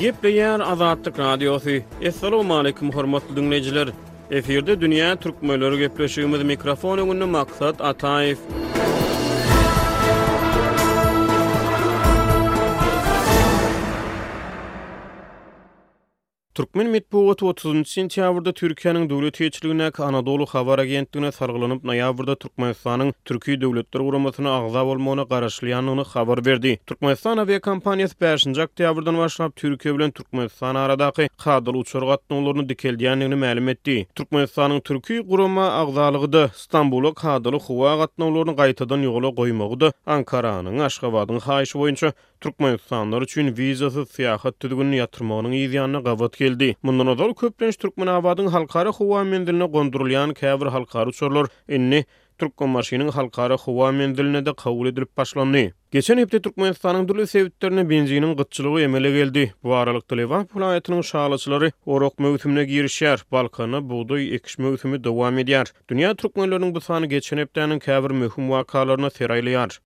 Gepleýär Azatlyk Radiosy. Assalamualaikum hormatly dinleýjiler. Efirde dünýä türkmenleri gepleşigimiz mikrofon öňünde maksat Ataýew. Türkmen metbugaty otuzynjy sentýabrda Türkiýäniň döwlet heýçligindäki Anadolu habar agentligine salgylanyp noýabrda Türkmenistanyň Türki döwletler guramasyna agza bolmagyna garaşylýandygyny habar berdi. Türkmenistan awiakompaniýasy bäşinji oktýabrdan başlap Türkiýe bilen Türkmenistan aradaky kadaly uçar gatnawlaryny dikeldýändigini mälim etdi. Türkmenistanyň Türki gurama agzalygyda Stambula kadaly howa gatnawlaryny gaýtadan ýola goýmagyda Ankaranyň, Aşgabadyň haýyşy boýunça türkmenistanlylar üçin wizasyz syýahat düzgünini ýatyrmagynyň yz ýanyna gabat geldi. Mundan ozal, köplenç Türkmenabadyň Halkara howa menziline gondurylýan käbir halkara uçarlar indi Türkmenbaşynyň Halkara howa menziline-de kabul edilip başlandy. Geçen hepde Türkmenistanyň dürli sebitlerinde benziniň gytçylygy emele geldi. Bu aralykda, Lebap welaýatynyň şalyçylary orak möwsümine girişýär, Balkanda bugdaý ekiş möwsümi dowam edýär. Dünýä türkmenleriniň bu sany geçen hepdäniň käbir möhüm wakalaryna ser aýlaýar.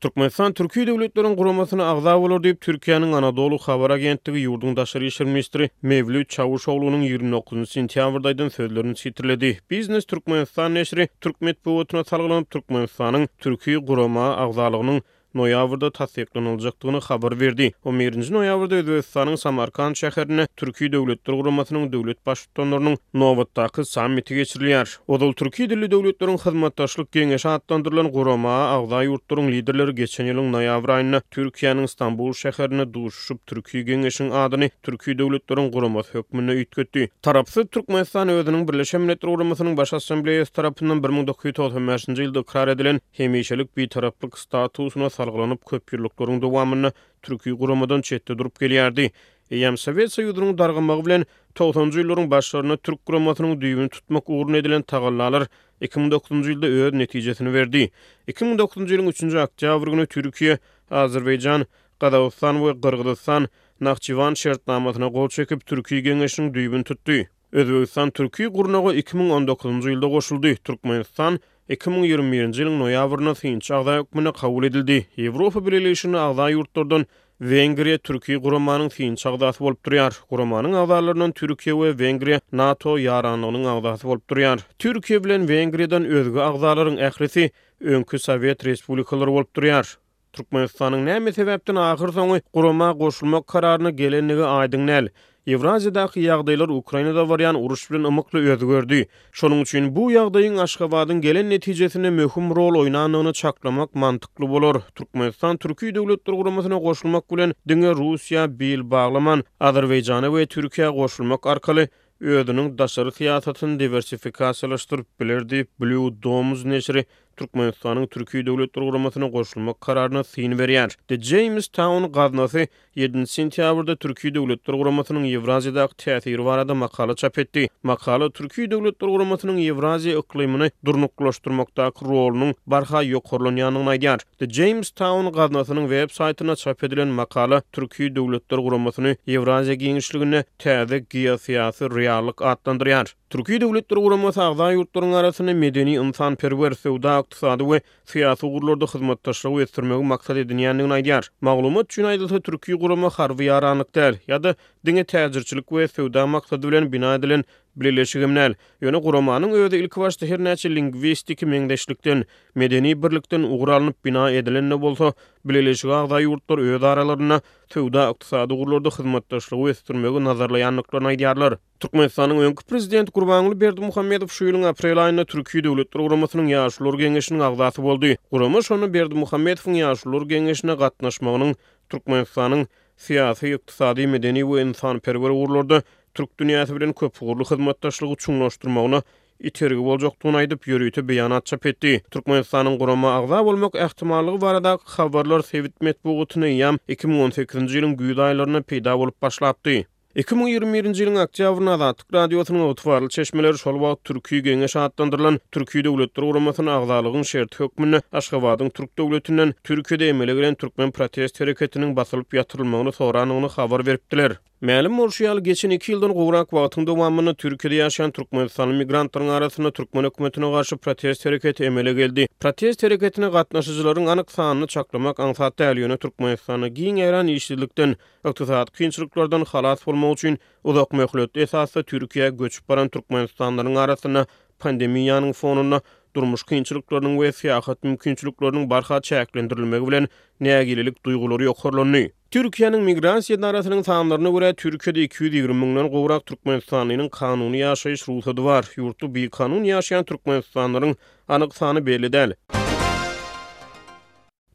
Türkmenistan Türki Döwletleriň Guramasyna agza bolar diýip, Türkiýäniň Anadolu habar agentligi ýurduň daşary işler ministri Mewlüt Çawuşoglunyň ýigrimi dokuzynjy sentýabrda aýdan sözlerini sitirledi. Biznes Türkmenistan neşri türk metbugatyna salgylanyp, Türkmenistanyň Türki Gurama agzalygynyň noýabrda tassyklanyljkdygyny habar berdi. On birinji noýabrda Özbegistanyň Samarkant şäherinde Türki döwletler guramasynyň döwlet baştutanlarynyň nobatdaky sammiti geçirilýär. Ozal Türki dilli döwletleriň hyzmatdaşlyk geňeşi atlandyrylan gurama agza ýurtlaryň liderleri geçen ýylyň noýabr aýynda Türkiýäniň Stambul şäherinde duşuşyp Türki geňeşiň adyny Türki döwletleriň guramasy hökmünde üýtgetdi. Tarapsyz Türkmenistan özüniň Birleşen Milletler Guramasynyň Baş Assambleýasy tarapyndan bir müň dokuz ýüz togsan bäşinji ýylda ykrar edilen, Hemişelik Bitaraplyk statusyna salgylanyp köpýyllyklaryň dowamynda Türki guramadan çetde durup gelýärdi. Eýýäm Sowet Soýuzynyň dargamagy bilen togsanjy ýyllaryň başlarynda Türk guramasynyň düýbüni tutmak ugrunda edilen tagallalar iki müň dokuzynjy ýylda öz netijesini berdi. Iki müň dokuzynjy ýylyň üçünji oktýabr güni Türkiýe, Azerbaýjan, Gazagystan we Gyrgyzystan Nahçiwan şertnamasyna gol çekip Türki Geňeşiniň düýbüni tutdy. Özbegistan Türki gurnaga iki müň on dokuzynjy ýylda goşuldy, Türkmenistan iki müň ýigrimi birinji ýylyň noýabrynda synçy agza hökmünde kabul edildi. Ýewropa Bileleşigine agza ýurtlardan Wengriýa Türki guramanyň synçy agzasy bolup durýar. Guramanyň agzalaryndan Türkiýe we Wengriýa NATO ýaranlygynyň agzasy bolup durýar. Türkiýe bilen Wengriýadan özge agzalaryň ählisi öňki sowet respublikalary bolup durýar. Türkmenistanyň näme sebäpden ahyrsoňy gurama goşulmak kararyna gelendigi aýdyň däl. Ýewraziýadaky ýagdaýlar Ukrainada barýan uruş bilen ymykly özgerdi. Şonuň üçin bu ýagdaýyň Aşgabadyň gelen netijesinde möhüm rol oýnandygyny çaklamak mantykly bolar. Türkmenistan Türki döwletler guramasyna goşulmak bilen diňe Russiýa bil baglaman, Azerbaýjana we Türkiýä goşulmak arkaly özüniň daşary syýasatyny diwersifikasiýalaşdyryp biler diýip, Blue Domes neşiri Türkmenistanyň Türki döwletler guramasyna goşulmak kararyna syn berýär. The James Town gaznasy ýedinji sentýabrda Türki döwletler guramasynyň Ýewraziýadaky täsiri barada makala çap etdi. Makala Türki döwletler guramasynyň Ýewraziýa yklymyny durnuklaşdyrmakdaky rolunyň barha ýokarlanýandygyny aýdýar. The James Town gaznasynyň web saýtynda çap edilen makala Türki Döwletler Guramasyny Ýewraziýa giňişliginde täze geosyýasy reallyk atlandyrýar. Türki Döwletler Guramasy agza ýurtlaryň arasynda medeni-ynsanperwer, söwda-ykdysady we syýasy ugurlarda hyzmatdaşlygy ösdürmegi maksat edinýändigini aýdýar. Maglumat üçin aýdylsa, Türki Gurama harby ýaranlyk däl, ýa-da diňe täjirçilik we söwda maksady bilen bina edilen bileleşigem däl, ýöne Guramanyň özi ilkibaşda her näçe lingwistiki meňzeşlikden, Medeni birlikden ugur alnyp bina edilende bolsa, bileleşige agza ýurtlar öz aralarynda söwda-ykdysady ugurlarda hyzmatdaşlygy ösdürmegi nazarlaýandyklaryny aýdýarlar. Türkmenistanyň öňki Prezidenti Gurbanguly Berdimuhamedow şu ýylyň aprel aýynda Türki döwletler guramasynyň Ýaşulular geňeşiniň agzasy boldy. Gurama şonda Berdimuhamedowyň Ýaşulular geňeşine gatnaşmagynyň Türkmenistanyň syýasy, ykdysady, medeni we ynsanperwer ugurlarda türk dünýäsi bilen köpugurly hyzmatdaşlygy çuňlaşdyrmagyna itergi boljakdygyny aýdyp, ýörite beýanat çap etdi. Türkmenistanyň gurama agza bolmak ähtimallygy baradaky habarlar sebit metbugatyna eýýäm iki müň on sekizinji ýylyň güýz aýlarynda peýda bolup başlapdy. Iki müň ýigrimi birinji ýylyň oktýabrynda Azatlyk Radiosynyň ygtybarly çeşmeleri şol wagt Türki Geňeş atlandyrylan Türki Döwletler Guramasyna agzalygyň şerti hökmünde Aşgabadyň türk döwletinden Türkiýede emele gelen türkmen protest hereketiniň basylyp ýatyrylmagyny soranyny habar beripdiler. Mälim bolşy ýaly, geçen iki ýyldan gowrak wagtyň dowamynda Türkiýede ýaşaýan türkmenistanly migrantlaryň arasynda türkmen hökümetine garşy protest hereketi emele geldi. Protest hereketine gatnaşyjylaryň anyk sanyny çaklamak aňsat däl, ýöne Türkmenistanda giň ýaýran işsizlikden, ykdysady kynçylyklardan halas bolmak üçin uzak möhletli esasda Türkiýä göçüp baran türkmenistanlylaryň arasynda pandemiýanyň fonunda durmuş kynçylyklarynyň we syýahat mümkinçilikleriniň barha çäklendirilmegi bilen nägilelik duýgulary ýokarlandy. Türkiýäniň Migrasiýa edarasynyň sanlaryna görä, Türkiýede iki ýüz ýigrimi müňden gowrak türkmenistanlynyň kanuny ýaşaýyş rugsady bar. Ýurtda bikanun ýaşaýan türkmenistanlylaryň anyk sany belli däl.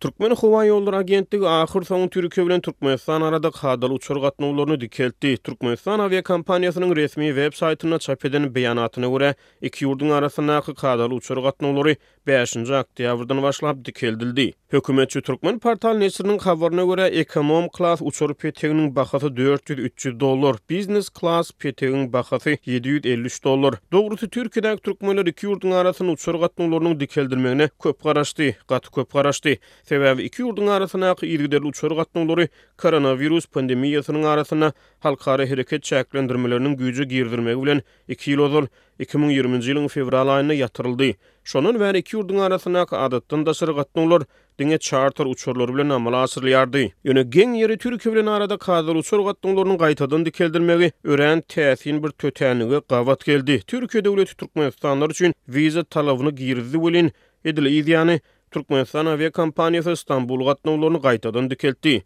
Türkmenhowaýollary agentligi ahyrsoňy Türkiýe bilen Türkmenistan arada kadaly uçar gatnawlaryny dikeltdi. Türkmenistan awiakompaniýasynyň resmi web-saýtynda çap eden beýanatyna görä, iki ýurduň arasyndaky kadaly uçar gatnawlary bäşinji oktýabrdan başlap dikeldildi. Hökümetçi Türkmen portal neşiriniň habaryna görä, ekonom klas uçar peteginiň bahasy dört ýüz, üç ýüz dollar, biznes klas petegiň bahasy ýedi ýüz elli üç dollar. Dogrusy, Türkiýedäki türkmenler iki ýurduň arasynda uçar gatnawlarynyň dikeldilmegine köp garaşdy, gaty köp garaşdy. Sebäbi iki ýurduň arasyndaky yzygiderli uçar gatnawlary koronawirus pandemiýasynyň arasynda halkara hereket çäklendirmeleriniň güýje girizilmegi bilen iki ýyl ozal Iki müň ýigriminji ýylyň fewral aýynda ýatyryldy. Şondan bäri iki ýurduň arasyndaky adatdan daşary gatnawlar diňe çarter uçarlary bilen amala aşyrylýardy. Ýöne geň ýeri Türkiýe bilen aradaky azoruçar gatnawlarynyň gaýtadan dikeldilmegi örän täsin bir tötänlige gabat geldi. Türkiýe döwleti türkmenistanlylar üçin wiza talabyny girizdi welin, edil yz ýany, Türkmenistan awiakompaniýasy Stambul gatnawlaryny gaýtadan dikeltdi.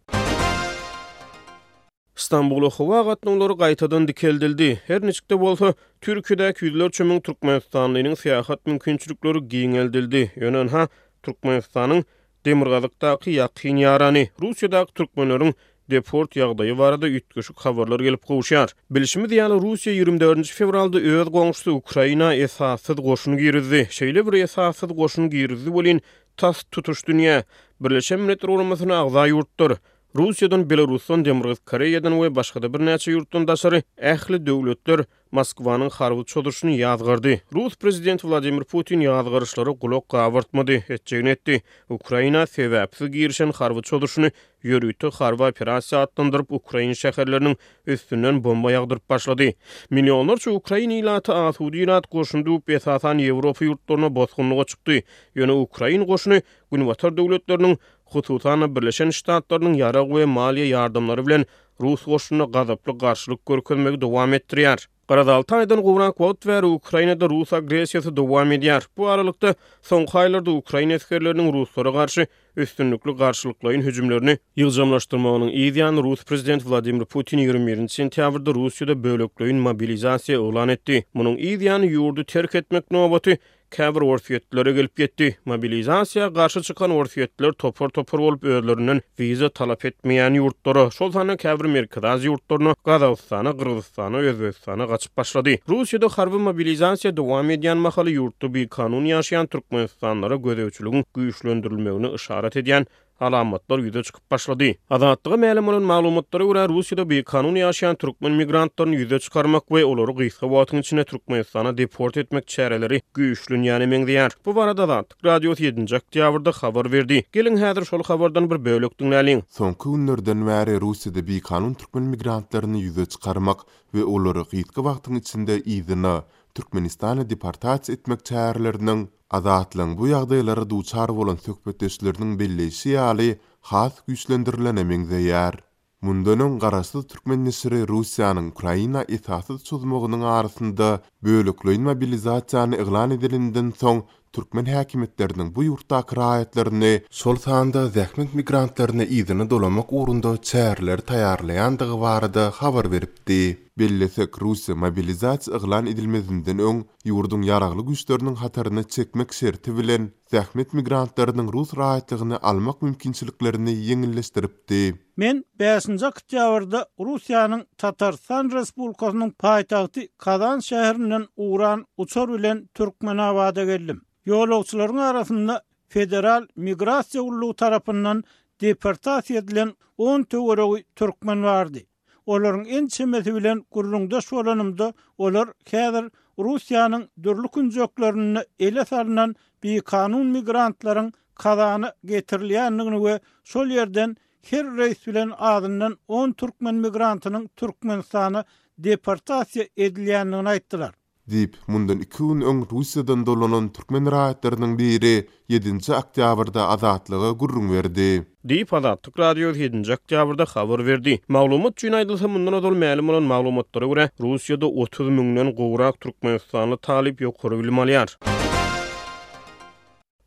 Stambula howa gatnawlary gaýtadan dikeldildi. Her niçik-de bolsa, Türkiýedäki ýüzlerçe müň türkmenistanlynyň syýahat mümkinçilikleri giňeldildi. Ýöne ynha, Türkmenistanyň demirgazykdaky ýakyn ýarany, Russiýadaky türkmenleriň deport ýagdaýy barada üýtgeşik habarlar gelip gowuşýar. Bilşimiz ýaly, Russiýa ýigrimi dördünji fewralda öz goňşusy Ukraina esassyz goşun girizdi. Şeýle bir esassyz goşun girizdi welin, tas tutuş dünýä, Birleşen Milletler Guramasyna agza ýurtlar, Russiýadan, Belarusdan, Demirgazyk Koreýadan we başga-da birnäçe ýurtdan daşary ähli döwletler Moskwanyň harby çozuryşyny ýazgardy. Rus prezidenti Wladimir Putin ýazgaryşlara gulak gabartmady, etjegini etdi. Ukraina sebäpsiz girişen harby çozuryşyny ýörite harby operasiýa atlandyryp, ukrain şäherleriniň üstünden bomba ýagdyryp başlady. Millionlarça ukrain ilaty asuda ilat goşuny düwüp, esasan Ýewropa ýurtlaryna bosgunlyga çykdy. Ýöne ukrain goşuny Günbatar döwletleriniň Hususan-da, Birleşen Ştatlarynyň ýarag we maliýe ýardamlary bilen rus goşunyna gazaply garşylyk görkezmegi dowam etdirýär. Garaz, alty aýdan gowrak wagt bäri Ukrainada rus agressiýasy dowam edýär. Bu aralykda, soňky aýlarda ukrain esgerleriniň ruslara garşy üstünlikli garşylyklaýyn hüjümlerini, ýygjamlaşdyrmagynyň yz ýany rus prezidenti Wladimir Putin ýigrimi birinji sentýabrda Russiýada bölekleýin mobilizasiýa yglan etdi. Munuň yz ýany ýurdy terk etmek nobaty Käbir orsýetlere gelip ýetdi. Mobilizasiýa garşy çykan orsýetler topar-topar bolup özlerinden wiza talap etmeýän ýurtlara, şol sanda käbir Merkezi Aziýa ýurtlaryna, Gazagystana, Gyrgyzystana, Özbegistana gaçyp başlady. Russiýada harby mobilizasiýa dowam edýän mahaly ýurtda bikanun ýaşaýan türkmenistanlylara gözegçiligiň güýçlendirilmegini yşarat edýän alamatlar ýüze çykyp başlady. Azatlyga mälim bolan maglumatlara görä, Russiýada bikanun ýaşaýan türkmen migrantlaryny ýüze çykarmak we olary gysga wagtyň içinde Türkmenistana deport etmek çäreleri güýçlenýäne meňzeýär. Bu barada Azatlyk Radiosy ýedinji oktýabrda habar berdi. Geliň, häzir şol habardan bir bölek diňläliň. Soňky günlerden bäri Russiýada bikanun türkmen migrantlaryny ýüze çykarmak we olary gysga wagtyň içinde yzyna, Türkmenistana deportasiýa etmek çäreleriniň Azatlygyň bu ýagdaýlara duçar bolan söhbetdeşleriniň belleýşi ýaly, has güýçlendirilene meňzeýär. Mundan öň garaşsyz türkmen neşiri Russiýanyň Ukraina esassy çozmagynyň arasynda bölekleýin mobilizasiýany yglan edeninden soň, türkmen häkimiýetleriniň bu ýurtdaky raýatlaryny, şol sanda zähmet migrantlaryny yzyna dolamak ugrunda çäreleri taýýarlaýandygy barada habar beripdi. Bellesek, Russiýa mobilizasiýa yglan edilmezinden öň, ýurduň ýaragly güýçleriniň hataryna çekmek şerti bilen, zähmet migrantlarynyň rus raýatlygyny almak mümkinçiliklerini ýeňilleşdiripdi. Men bäşinji oktýabrda Russiýanyň Tatarystan Respublikasynyň paýtagty Kazan şäherinden uran uçar bilen Türkmenabada geldim. Ýolagçylaryň arasynda Federal migrasiýa gullugy tarapyndan deportasiýa edilen on töweregi türkmen bardy. Olaryň ençemesi bilen gürrüňdeş bolanymda, olar häzir Russiýanyň dürli künjeklerinde ele salnan bikanun migrantlaryň Kazana getirilýändigini we şol ýerden her reýs bilen azyndan on türkmen migrantynyň Türkmenistana deportasiýa edilýändigini aýtdylar. Diýip, mundan iki gün öň Russiýadan dolanan türkmen raýatlarynyň biri ýedinji oktýabrda Azatlyga gürrüň berdi. Diýip, Azatlyk Radiosy ýedinji oktýabrda habar berdi. Maglumat üçin aýdylsa, mundan ozal mälim bolan maglumatlara görä, Russiýada otuz müňden gowrak türkmenistanly talyp ýokary bilim alýar.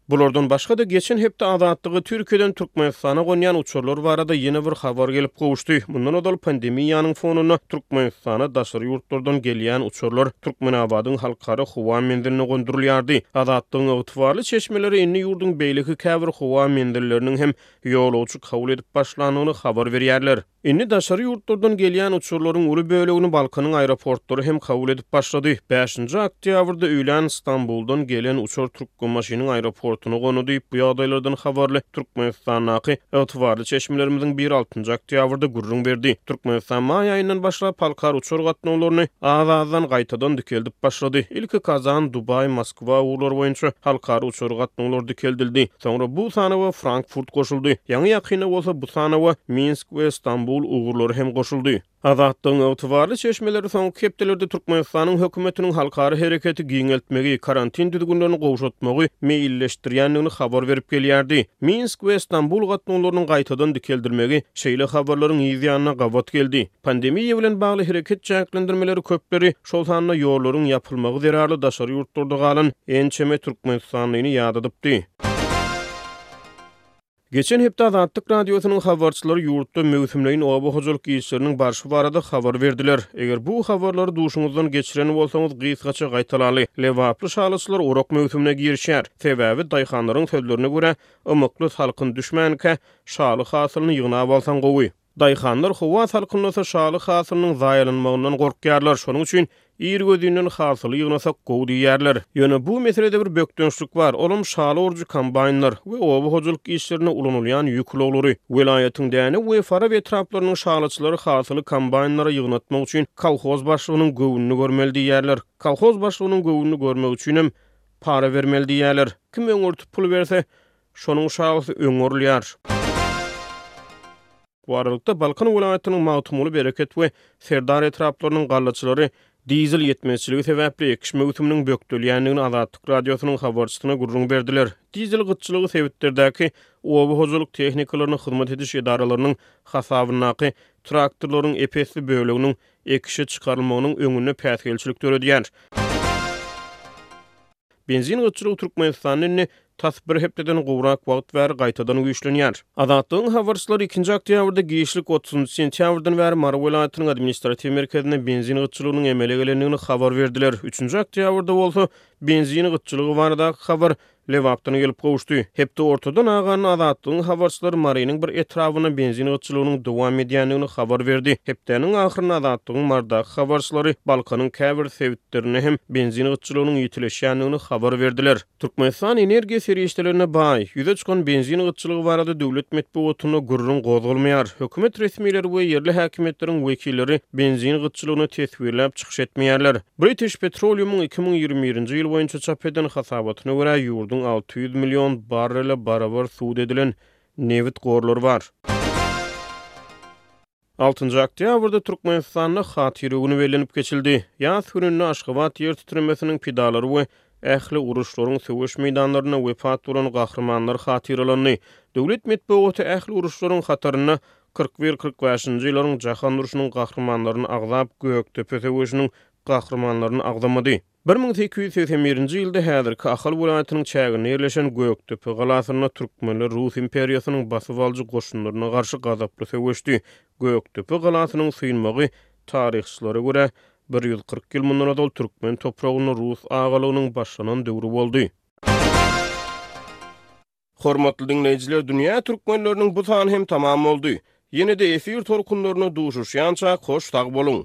Bulardan başga-da geçen hepde Azatlyga Türkiýeden Türkmenistana gonýan uçarlar barada ýene bir habar gelip gowuşdy. Mundan ozal pandemiýanyň fonunda Türkmenistana daşary ýurtlardan gelýän uçarlar Türkmenabadyň Halkara howa menziline gondurylýardy. Azatlygyň ygtybarly çeşmeleri indi ýurduň beýleki käbir howa menzilleriniň hem ýolagçy kabul edip başlandygyny habar berýärler. Indi daşary ýurtlardan gelýän uçarlaryň uly bölegini Balkanyň aeroportlary hem kabul edip başlady. Bäşinji oktýabrda öýlän Stambuldan gelen uçar Türkmenbaşynyň aeroportuna gondy diýip, bu ýagdaýlardan habarly Türkmenistandaky ygtybarly çeşmelerimiziň biri altynjy oktýabrda gürrüň berdi. Türkmenistan maý aýyndan başlap halkara uçar gatnawlaryny az-azdan gaýtadan dikeldip başlady. Ilki Kazan, Dubaý, Moskwa. Moskwa ugurlary boýunça halkara uçar gatnawlary dikeldildi. Soňra bu sanawa Frankfurt goşuldy. Ýaňy-ýakynda bolsa bu sanawa Minsk we Stambul ugurlary hem goşuldy. Azatlygyň ygtybarly çeşmeleri soňky hepdelerde Türkmenistanyň hökümetiniň halkara hereketi giňeltmegi, karantin düzgünlerini gowşatmagy meýilleşdirýändigini habar berip gelýärdi. Minsk we Stambul gatnawlarynyň gaýtadan dikeldilmegi şeýle habarlaryň yz ýanyna gabat geldi. Pandemiýa bilen bagly hereket çäklendirmeleri köpleri, şol sanda ýollaryň ýapylmagy zerarly daşary ýurtlarda galan ençeme türkmenistanlyny ýadadypdy. Geçen hepde Azatlyk Radiosynyň habarçylary ýurtda möwsümleýin oba hojalyk işleriniň barşy barada habar berdiler. Eger bu habarlary duşuňyzdan geçiren bolsaňyz gysgaça gaýtalaly. Lebaply şalyçylar orak möwsümine girişýär. Sebäbi daýhanlaryň sözlerine görä, ymykly salkyn düşmänkä, şaly hasylyny ýygnap alsaň gowy. Daýhanlar howa salkynlasa şaly hasylynyň zaýalanmagyndan gorkýarlar, şonuň üçin irgözinden hasyly ýygnasak gowy diýýärler. Ýöne bu meselede bir bökdençlik bar, olam şaly orujy kombaýnlar we oba hojalyk işlerinde ulanylýan ýük ulaglary. Welaýatyň Dänew we Farap etraplarynyň şalyçylary hasyly kombaýnlara ýygnatmak üçin kolhoz başlygynyň göwnüni görmeli diýýärler. Kolhoz başlygynyň göwnüni görmek üçinem para bermeli diýýärler. Kim öňürti pul berse, Şonuň şaýy öňe urulýar. Bu aralykda, Balkan welaýatynyň Magtymguly, Bereket we Serdar etraplarynyň gallaçylary dizel ýetmezçiligi sebäpli ekiş möwsüminiň bökdelýändigini Azatlyk Radiosynyň habarçysyna gürrüň berdiler. Dizel gytçylygy sebitlerdäki oba hojalyk tehnikalaryna hyzmat ediş edaralarynyň hasabyndaky traktorlaryň ep-esli böleginiň ekişe çykarylmagynyň öňünde päsgelçilik döredýär. Benzin gytçylygy Türkmenistanda indi tas bir hepdeden gowrak wagt bäri gaýtadan güýçlenýär. Azatlygyň habarçylary ikinji oktýabrda giçlik otuzynjy sentýabrdan bäri Mary welaýatynyň administratiw merkezinde benzin gytçylygynyň emele gelendigini habar berdiler. Üçünji oktýabrda bolsa benzin gytçylygy baradaky habar Lebapdan gelip gowuşdy. Hepde ortadan aganda Azatlygyň habarçylary Marynyň bir etrabynda benzin gytçylygynyň dowam edýändigini habar berdi. Hepdäniň ahyrynda Azatlygyň Marydaky habarçylary Balkanyň käbir sebit Döwletlerinde hem benzin gytçylygynyň ýitileşýändigini habar berdiler. Türkmenistan energiýa serişdelerine baý. Ýüze çykan benzin gytçylygy barada döwlet metbugatynda gürrüň gozgalmaýar. Hökümet resmileri we ýerli häkimiýetleriň wekilleri benzin gytçylygyny teswirläp çykyş etmeýärler. British Petroleum-yň iki müň ýigrimi birinji ýyl boýunça çap eden hasabatyna görä, ýurduň alty ýüz million barrele barabar suwda edilen nebit gorlary bar. Altynjy oktýabrda Türkmenistanda Hatyra güni bellenip geçildi. Ýas gününde Aşgabat ýer titremesiniň pidalary we ähli uruşlaryň söweş meýdanlarynda wepat bolan gahrymanlar hatyralandy. Döwlet metbugaty ähli uruşlaryň hatarynda kyrk bir, kyrk bäşinji ýyllaryň jahan urşunyň gahrymanlaryny agzap, Gökdepe söweşiniň gahrymanlaryny agzamady. Bir müň sekiz ýüz segsen birinji ýylda häzirki Ahal welaýatynyň çäginde ýerleşen Gökdepe galasynda türkmenler rus imperiýasynyň basyp alyjy goşunlaryna garşy gazaply söweşdi. Gökdepe galasynyň synmagy, taryhçylara görä, bir ýüz kyrk ýyl mundan ozal türkmen topragynda rus agalygynyň başlanan döwri boldy. Hormatly diňleýjiler, dünýä türkmenleriniň bu sany hem tamam boldy. Ýene-de efir tolkunlarynda duşuşýançak hoş sag boluň!